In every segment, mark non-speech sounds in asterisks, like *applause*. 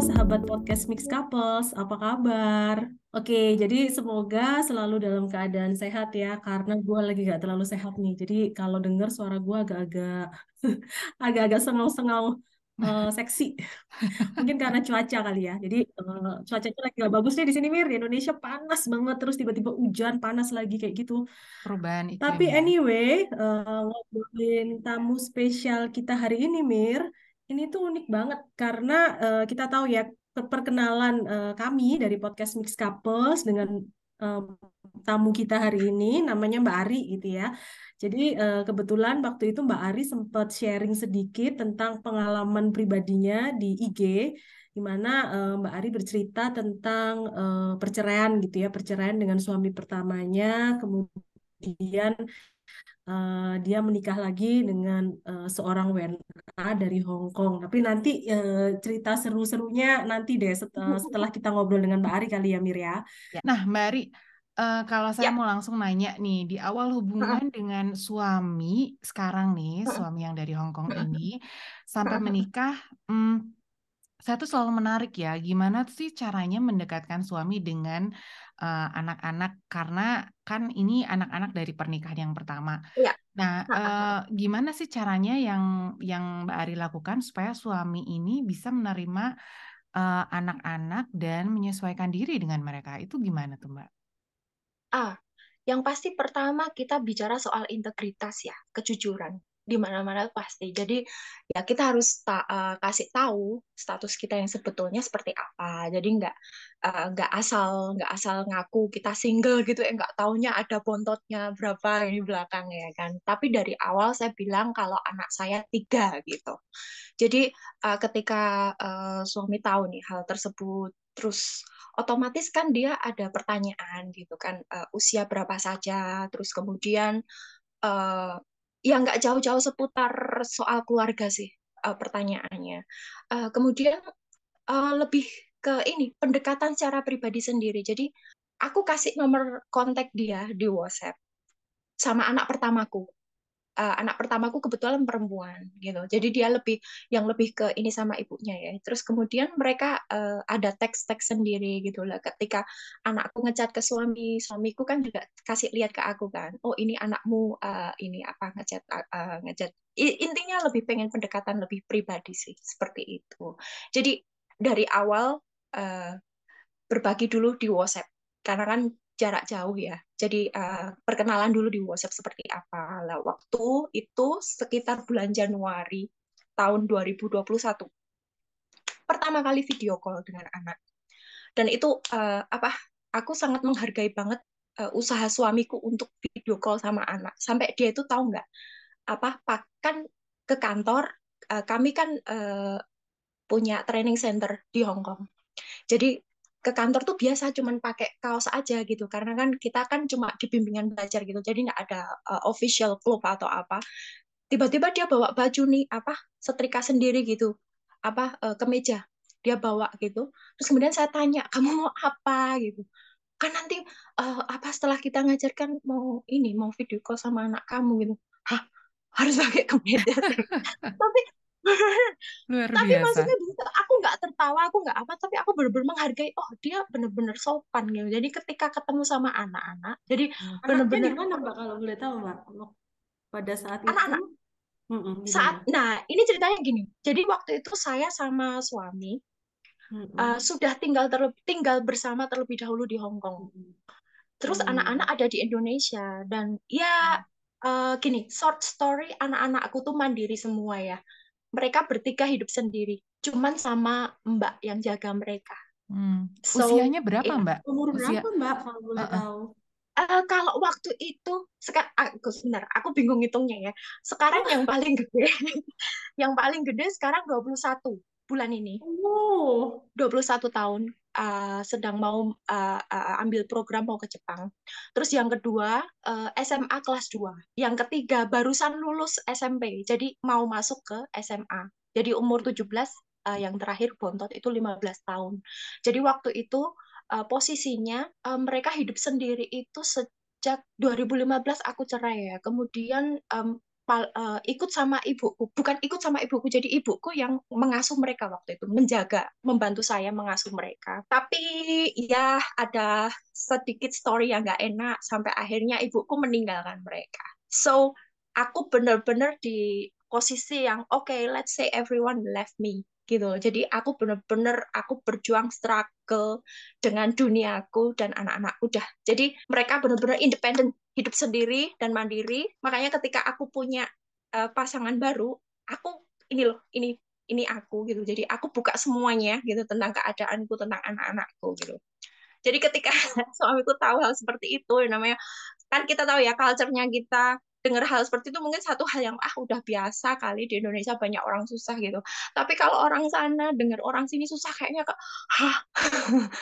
sahabat podcast Mix Couples, apa kabar? Oke, jadi semoga selalu dalam keadaan sehat ya, karena gue lagi gak terlalu sehat nih. Jadi kalau denger suara gue agak-agak *laughs* agak-agak sengau-sengau uh, *laughs* seksi. Mungkin karena cuaca kali ya. Jadi uh, cuacanya lagi gak bagus nih di sini Mir. Di Indonesia panas banget, terus tiba-tiba hujan, panas lagi kayak gitu. Perubahan iklim Tapi ya. anyway, uh, ngobrolin tamu spesial kita hari ini Mir, ini tuh unik banget karena uh, kita tahu ya perkenalan uh, kami dari podcast Mix Couples dengan uh, tamu kita hari ini namanya Mbak Ari gitu ya. Jadi uh, kebetulan waktu itu Mbak Ari sempat sharing sedikit tentang pengalaman pribadinya di IG di mana uh, Mbak Ari bercerita tentang uh, perceraian gitu ya, perceraian dengan suami pertamanya, kemudian uh, dia menikah lagi dengan uh, seorang WNA dari Hong Kong. Tapi nanti uh, cerita seru-serunya nanti deh setelah, setelah kita ngobrol dengan Mbak Ari kali ya Mir ya. Nah Mbak Ari, uh, kalau saya Ya. mau langsung nanya nih, di awal hubungan dengan suami sekarang nih, suami yang dari Hong Kong ini, sampai menikah, hmm, saya tuh selalu menarik ya, gimana sih caranya mendekatkan suami dengan uh, anak-anak, karena kan ini anak-anak dari pernikahan yang pertama. Iya. Nah, uh, gimana sih caranya yang yang Mbak Ari lakukan supaya suami ini bisa menerima uh, anak-anak dan menyesuaikan diri dengan mereka? Itu gimana tuh Mbak? Ah, yang pasti pertama kita bicara soal integritas ya, kejujuran di mana-mana pasti. Jadi ya kita harus ta uh, kasih tahu status kita yang sebetulnya seperti apa. Jadi nggak uh, asal nggak asal ngaku kita single gitu, eh nggak taunya ada bontotnya berapa di belakang ya kan. Tapi dari awal saya bilang kalau anak saya tiga gitu. Jadi uh, ketika uh, suami tahu nih hal tersebut, terus otomatis kan dia ada pertanyaan gitu kan uh, usia berapa saja, terus kemudian uh, ya nggak jauh-jauh seputar soal keluarga sih uh, pertanyaannya. Uh, kemudian uh, lebih ke ini pendekatan secara pribadi sendiri. Jadi aku kasih nomor kontak dia di WhatsApp sama anak pertamaku. Uh, anak pertamaku kebetulan perempuan gitu. Jadi dia lebih yang lebih ke ini sama ibunya ya. Terus kemudian mereka uh, ada teks-teks sendiri gitu lah. Ketika anakku ngechat ke suami, suamiku kan juga kasih lihat ke aku kan. Oh ini anakmu uh, ini apa ngechat uh, ngechat. Intinya lebih pengen pendekatan lebih pribadi sih seperti itu. Jadi dari awal uh, berbagi dulu di WhatsApp karena kan jarak jauh ya. Jadi uh, perkenalan dulu di WhatsApp seperti apa. Lah waktu itu sekitar bulan Januari tahun 2021. Pertama kali video call dengan anak. Dan itu uh, apa? Aku sangat menghargai banget uh, usaha suamiku untuk video call sama anak. Sampai dia itu tahu nggak apa? Kan ke kantor uh, kami kan uh, punya training center di Hong Kong. Jadi ke kantor tuh biasa cuman pakai kaos aja gitu. Karena kan kita kan cuma di bimbingan belajar gitu jadi nggak ada uh, official club atau apa. Tiba-tiba dia bawa baju nih apa setrika sendiri gitu apa uh, kemeja dia bawa gitu. Terus kemudian saya tanya kamu mau apa? gitu. Kan nanti uh, apa setelah kita ngajarkan mau ini mau video call sama anak kamu gitu. Hah? Harus pakai kemeja *laughs* tapi Luar *laughs* tapi biasa. maksudnya bisa aku nggak apa tapi aku benar-benar menghargai oh dia benar-benar sopan gitu. Jadi ketika ketemu sama anak-anak jadi Benar-benar benar-benar gimana mbak kalau boleh tahu mbak? Pada saat anak-anak. Itu mm-mm, saat nah ini ceritanya gini. Jadi waktu itu saya sama suami Mm-mm. uh, sudah tinggal terlebih tinggal bersama terlebih dahulu di Hong Kong. Mm-mm. terus Hmm. anak-anak ada di Indonesia dan ya uh, gini short story anak-anakku tuh mandiri semua ya. Mereka bertiga hidup sendiri cuman sama mbak yang jaga mereka Hmm. So, Usianya berapa it- Mbak? Umur Usia- berapa mbak kalau boleh Uh-uh. tahu? Eh, kalau waktu itu sekarang aku sebentar aku bingung ngitungnya ya sekarang yang paling gede *laughs* yang paling gede sekarang 21 bulan ini Oh, 21 tahun uh, sedang mau uh, uh, ambil program mau ke Jepang. Terus yang kedua uh, SMA kelas 2. Yang ketiga barusan lulus SMP. Jadi mau masuk ke SMA. Jadi umur 17 uh, yang terakhir bontot itu 15 tahun. Jadi waktu itu uh, posisinya uh, mereka hidup sendiri itu sejak 2015 aku cerai ya. Kemudian um, uh, ikut sama ibuku, bukan ikut sama ibuku, jadi ibuku yang mengasuh mereka waktu itu, menjaga, membantu saya mengasuh mereka. Tapi ya ada sedikit story yang nggak enak sampai akhirnya ibuku meninggalkan mereka. So aku benar-benar di posisi yang oke, okay, let's say everyone left me gitu. Jadi aku bener-bener aku berjuang struggle dengan duniaku dan anak-anakku udah. Jadi mereka bener-bener independen, hidup sendiri dan mandiri. Makanya ketika aku punya uh, pasangan baru, aku ini loh, ini ini aku gitu. Jadi aku buka semuanya gitu tentang keadaanku, tentang anak-anakku gitu. Jadi ketika *laughs* suamiku tahu hal seperti itu, namanya kan kita tahu ya culture-nya kita dengar hal seperti itu mungkin satu hal yang ah udah biasa kali di Indonesia banyak orang susah gitu. Tapi kalau orang sana dengar orang sini susah kayaknya kok hah *laughs*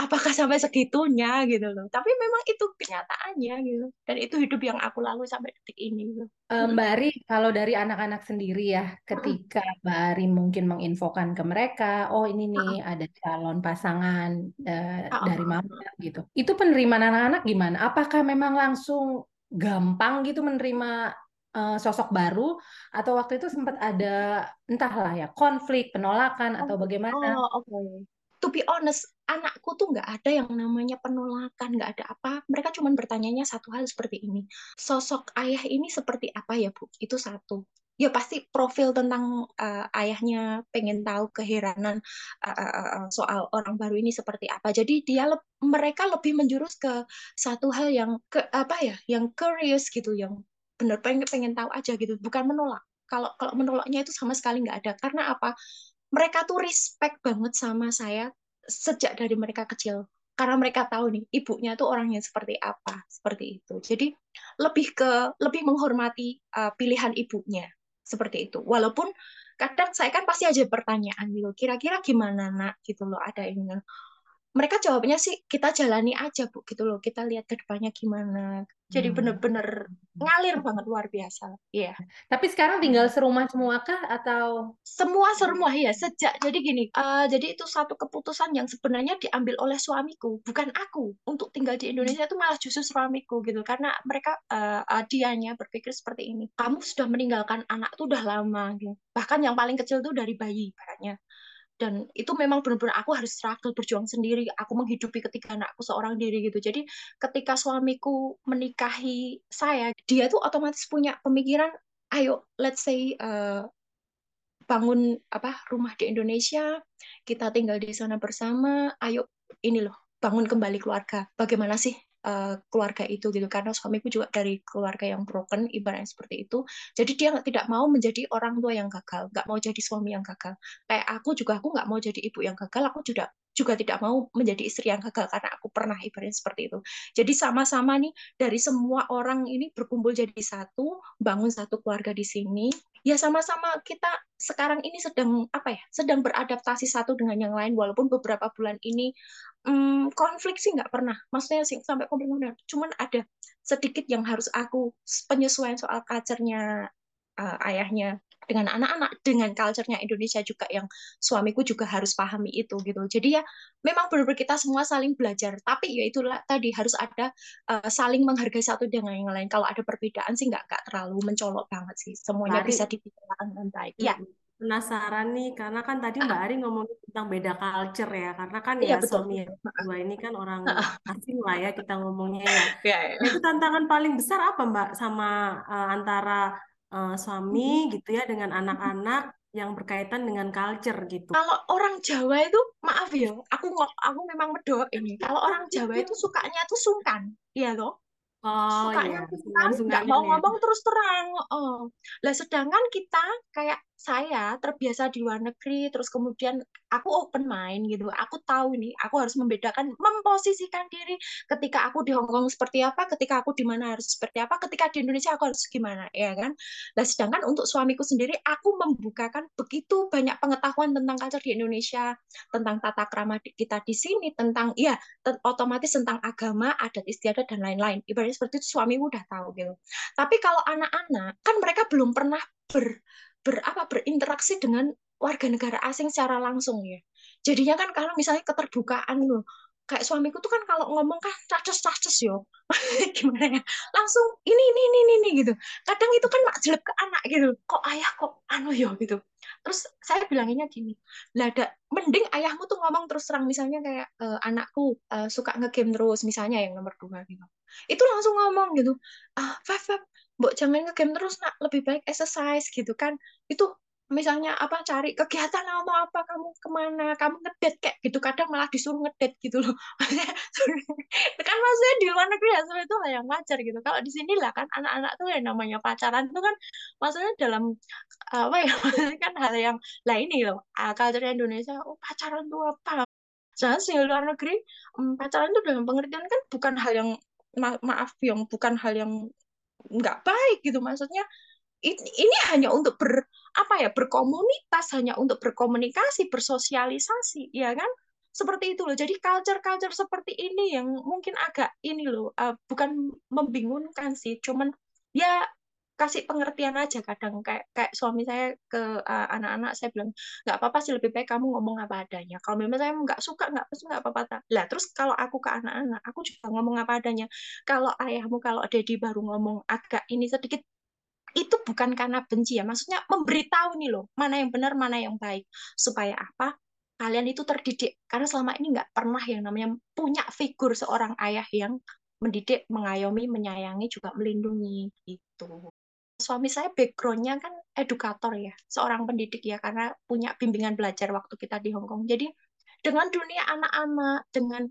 apakah sampai segitunya gitu loh. Tapi memang itu kenyataannya gitu. Dan itu hidup yang aku lalui sampai detik ini gitu. Mbak Ari, kalau dari anak-anak sendiri ya, ketika Mbak Ari mungkin menginfokan ke mereka, oh ini nih ada calon pasangan uh, dari mama gitu. Itu penerimaan anak-anak gimana? Apakah memang langsung gampang gitu menerima uh, sosok baru atau waktu itu sempat ada entahlah ya konflik penolakan atau oh, bagaimana? Oh oke. Okay. To be honest, anakku tuh nggak ada yang namanya penolakan, nggak ada apa. Mereka cuma bertanyanya satu hal seperti ini. Sosok ayah ini seperti apa ya bu? Itu satu ya pasti profil tentang uh, ayahnya pengen tahu keheranan uh, uh, soal orang baru ini seperti apa. Jadi dia le mereka lebih menjurus ke satu hal yang ke apa ya, yang curious gitu, yang benar pengen pengen tahu aja gitu, bukan menolak. Kalau kalau menolaknya itu sama sekali nggak ada. Karena apa? Mereka tuh respect banget sama saya sejak dari mereka kecil karena mereka tahu nih ibunya tuh orangnya seperti apa seperti itu jadi lebih ke lebih menghormati uh, pilihan ibunya seperti itu. Walaupun kadang saya kan pasti aja pertanyaan gitu, kira-kira gimana nak gitu loh ada ini. Mereka jawabnya sih kita jalani aja bu gitu loh, kita lihat ke depannya gimana. Jadi hmm. bener-bener ngalir banget luar biasa. Iya. Yeah. Tapi sekarang tinggal serumah semua kah atau semua serumah ya sejak jadi gini. Uh, jadi itu satu keputusan yang sebenarnya diambil oleh suamiku, bukan aku. Untuk tinggal di Indonesia itu malah justru suamiku gitu karena mereka uh, uh, dianya berpikir seperti ini. Kamu sudah meninggalkan anak tuh udah lama gitu. Bahkan yang paling kecil tuh dari bayi ibaratnya dan itu memang benar-benar aku harus struggle berjuang sendiri. Aku menghidupi ketiga anakku seorang diri gitu. Jadi ketika suamiku menikahi saya dia tuh otomatis punya pemikiran ayo let's say uh, bangun apa rumah di Indonesia kita tinggal di sana bersama ayo ini loh bangun kembali keluarga. Bagaimana sih uh, keluarga itu gitu. Karena suamiku juga dari keluarga yang broken ibaratnya seperti itu. Jadi dia tidak mau menjadi orang tua yang gagal nggak mau jadi suami yang gagal. Kayak aku juga aku nggak mau jadi ibu yang gagal aku juga juga tidak mau menjadi istri yang gagal karena aku pernah ibaratnya seperti itu. Jadi sama-sama nih dari semua orang ini berkumpul jadi satu, bangun satu keluarga di sini. Ya sama-sama kita sekarang ini sedang apa ya? Sedang beradaptasi satu dengan yang lain walaupun beberapa bulan ini hmm, konflik sih nggak pernah. Maksudnya sih sampai konflik cuman ada sedikit yang harus aku penyesuaian soal culture-nya uh, ayahnya dengan anak-anak dengan culture-nya Indonesia juga yang suamiku juga harus pahami itu gitu. Jadi ya memang benar-benar kita semua saling belajar. Tapi ya itulah tadi harus ada uh, saling menghargai satu dengan yang lain. Kalau ada perbedaan sih nggak nggak terlalu mencolok banget sih. Semuanya Mari. bisa dibicarakan dengan baik. Ya penasaran nih karena kan tadi Mbak Ari ngomongin tentang beda culture ya. Karena kan iya, ya betul. suami dua ini kan orang asing lah ya kita ngomongnya ya. *laughs* ya, ya. Itu tantangan paling besar apa Mbak sama uh, antara uh, suami gitu ya dengan anak-anak yang berkaitan dengan culture gitu. Kalau orang Jawa itu maaf ya, aku aku memang medok ini. Kalau orang Jawa itu sukanya tuh sungkan, iya loh. Oh, sukanya iya. nggak mau ya. ngomong terus terang. Oh. Lah sedangkan kita kayak saya terbiasa di luar negeri, terus kemudian aku open mind gitu. Aku tahu nih, aku harus membedakan, memposisikan diri ketika aku di Hongkong seperti apa, ketika aku di mana harus seperti apa, ketika di Indonesia aku harus gimana, ya kan? Nah, sedangkan untuk suamiku sendiri, aku membukakan begitu banyak pengetahuan tentang culture di Indonesia, tentang tata krama kita di sini, tentang ya otomatis tentang agama, adat istiadat dan lain-lain. Ibaratnya seperti itu suamiku udah tahu gitu. Tapi kalau anak-anak kan mereka belum pernah ber ber apa berinteraksi dengan warga negara asing secara langsung ya. Jadinya kan kalau misalnya keterbukaan loh, kayak suamiku tuh kan kalau ngomong kan caces caces yo. *laughs* Gimana ya? Langsung ini ini ini ini gitu. Kadang itu kan mak jelek ke anak gitu. Kok ayah kok anu yo gitu. Terus saya bilanginnya gini lah ada mending ayahmu tuh ngomong terus terang. Misalnya kayak e, anakku uh, suka ngegame terus misalnya yang nomor dua gitu. Itu langsung ngomong gitu. Ah Feb Feb mbok jangan ngegame terus nak. Lebih baik exercise gitu kan. Itu misalnya apa cari kegiatan atau apa kamu ke mana kamu ngedet kayak gitu. Kadang malah disuruh ngedet gitu loh. *laughs* Kan maksudnya di luar negeri ya itu hal yang wajar gitu. Kalau di sini lah kan anak-anak tuh yang namanya pacaran itu kan maksudnya dalam apa ya *laughs* kan hal yang lah ini loh culture Indonesia oh pacaran tuh apa? Jangan sih luar negeri mm, pacaran itu dalam pengertian kan bukan hal yang ma maaf yang bukan hal yang nggak baik gitu. Maksudnya ini hanya untuk ber apa ya berkomunitas hanya untuk berkomunikasi bersosialisasi ya kan? Seperti itu loh. Jadi culture-culture seperti ini yang mungkin agak ini loh uh, bukan membingungkan sih. Cuman ya kasih pengertian aja kadang kayak kayak suami saya ke uh, anak-anak saya bilang nggak apa-apa sih lebih baik kamu ngomong apa adanya kalau memang saya nggak suka nggak pasti nggak apa-apa lah terus kalau aku ke anak-anak aku juga ngomong apa adanya kalau ayahmu kalau dedi baru ngomong agak ini sedikit itu bukan karena benci ya, maksudnya memberitahu nih loh, mana yang benar, mana yang baik. Supaya apa? Kalian itu terdidik. Karena selama ini nggak pernah yang namanya punya figur seorang ayah yang mendidik, mengayomi, menyayangi, juga melindungi. gitu. Suami saya backgroundnya kan edukator ya, seorang pendidik ya, karena punya bimbingan belajar waktu kita di Hong Kong. Jadi dengan dunia anak-anak, dengan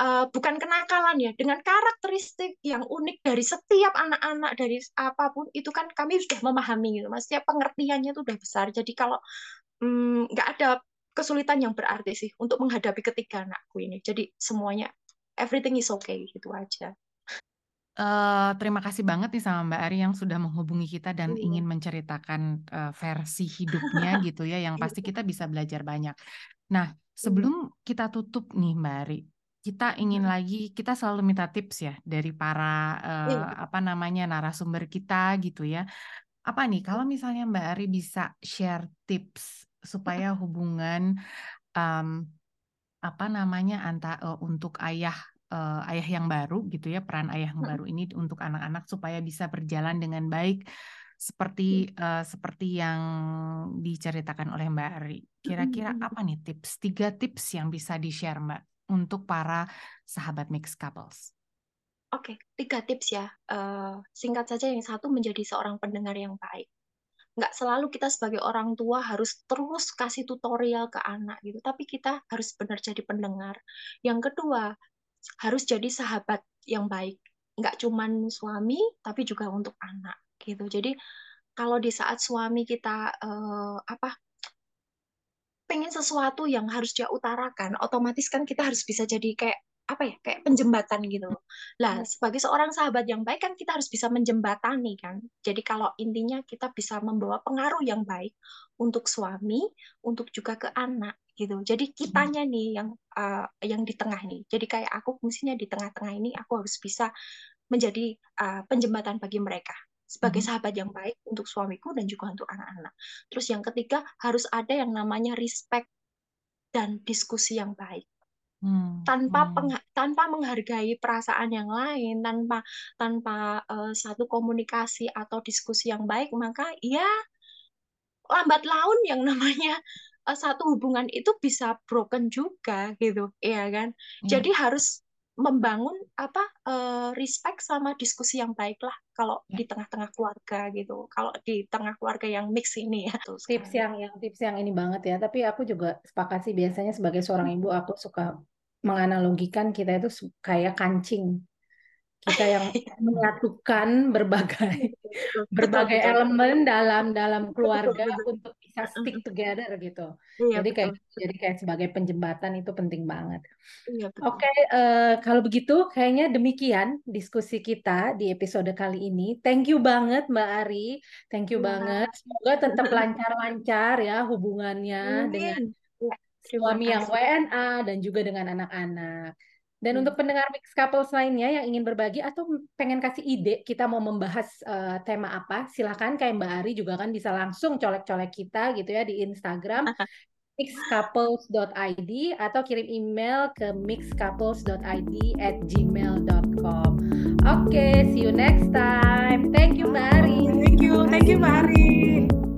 uh, bukan kenakalan ya, dengan karakteristik yang unik dari setiap anak-anak dari apa pun itu kan kami sudah memahami gitu, maksudnya pengertiannya itu sudah besar. Jadi kalau mm, nggak ada kesulitan yang berarti sih untuk menghadapi ketiga anakku ini. Jadi semuanya everything is okay gitu aja. Uh, terima kasih banget nih sama Mbak Ari yang sudah menghubungi kita dan hmm. ingin menceritakan uh, versi hidupnya *laughs* gitu ya, yang pasti kita bisa belajar banyak. Nah, Sebelum kita tutup nih Mbak Ari, kita ingin lagi kita selalu minta tips ya dari para uh, apa namanya narasumber kita gitu ya. Apa nih kalau misalnya Mbak Ari bisa share tips supaya *laughs* hubungan um, apa namanya anta uh, untuk ayah uh, ayah yang baru gitu ya peran ayah yang baru ini untuk anak-anak supaya bisa berjalan dengan baik seperti uh, seperti yang diceritakan oleh Mbak Ari. Kira-kira apa nih tips? Tiga tips yang bisa di-share Mbak untuk para sahabat mixed couples. Oke, okay, tiga tips ya. Uh, singkat saja, yang satu menjadi seorang pendengar yang baik. Nggak selalu kita sebagai orang tua harus terus kasih tutorial ke anak gitu, tapi kita harus benar jadi pendengar. Yang kedua, harus jadi sahabat yang baik. Nggak cuma suami, tapi juga untuk anak gitu. Jadi kalau di saat suami kita uh, apa pengen sesuatu yang harus dia utarakan, otomatis kan kita harus bisa jadi kayak apa ya kayak penjembatan gitu. Lah sebagai seorang sahabat yang baik kan kita harus bisa menjembatani kan. Jadi kalau intinya kita bisa membawa pengaruh yang baik untuk suami, untuk juga ke anak gitu. Jadi kitanya nih yang uh, yang di tengah nih. Jadi kayak aku fungsinya di tengah-tengah ini aku harus bisa menjadi uh, penjembatan bagi mereka sebagai mm-hmm. sahabat yang baik untuk suamiku dan juga untuk anak-anak. Terus yang ketiga harus ada yang namanya respect dan diskusi yang baik. Hmm. tanpa hmm. peng, tanpa menghargai perasaan yang lain tanpa tanpa uh, satu komunikasi atau diskusi yang baik maka ya lambat laun yang namanya uh, satu hubungan itu bisa broken juga gitu ya kan? Hmm. jadi harus membangun apa uh, respect sama diskusi yang baik lah kalau ya. di tengah-tengah keluarga gitu. Kalau di tengah keluarga yang mix ini ya. Tuh tips yang yang tips yang ini banget ya. Tapi aku juga sepakat sih biasanya sebagai seorang ibu aku suka menganalogikan kita itu kayak kancing kita yang *laughs* menyatukan berbagai berbagai betul, elemen dalam dalam keluarga betul, untuk bisa stick together gitu. Iya, jadi kayak jadi kayak sebagai penjembatan itu penting banget. Iya, Oke, okay, uh, eh, kalau begitu kayaknya demikian diskusi kita di episode kali ini. Thank you banget Mbak Ari, thank you ya. banget. Semoga tetap lancar-lancar ya hubungannya Amin. dengan suami yang WNA dan juga dengan anak-anak. Dan hmm. untuk pendengar mix couples lainnya yang ingin berbagi atau pengen kasih ide kita mau membahas uh, tema apa, silakan kayak Mbak Ari juga kan bisa langsung colek-colek kita gitu ya di Instagram mixcouples.id atau kirim email ke mixcouples.id at gmail.com. Oke, okay, see you next time. Thank you Mbak Ari. Thank you, thank you Mbak Ari.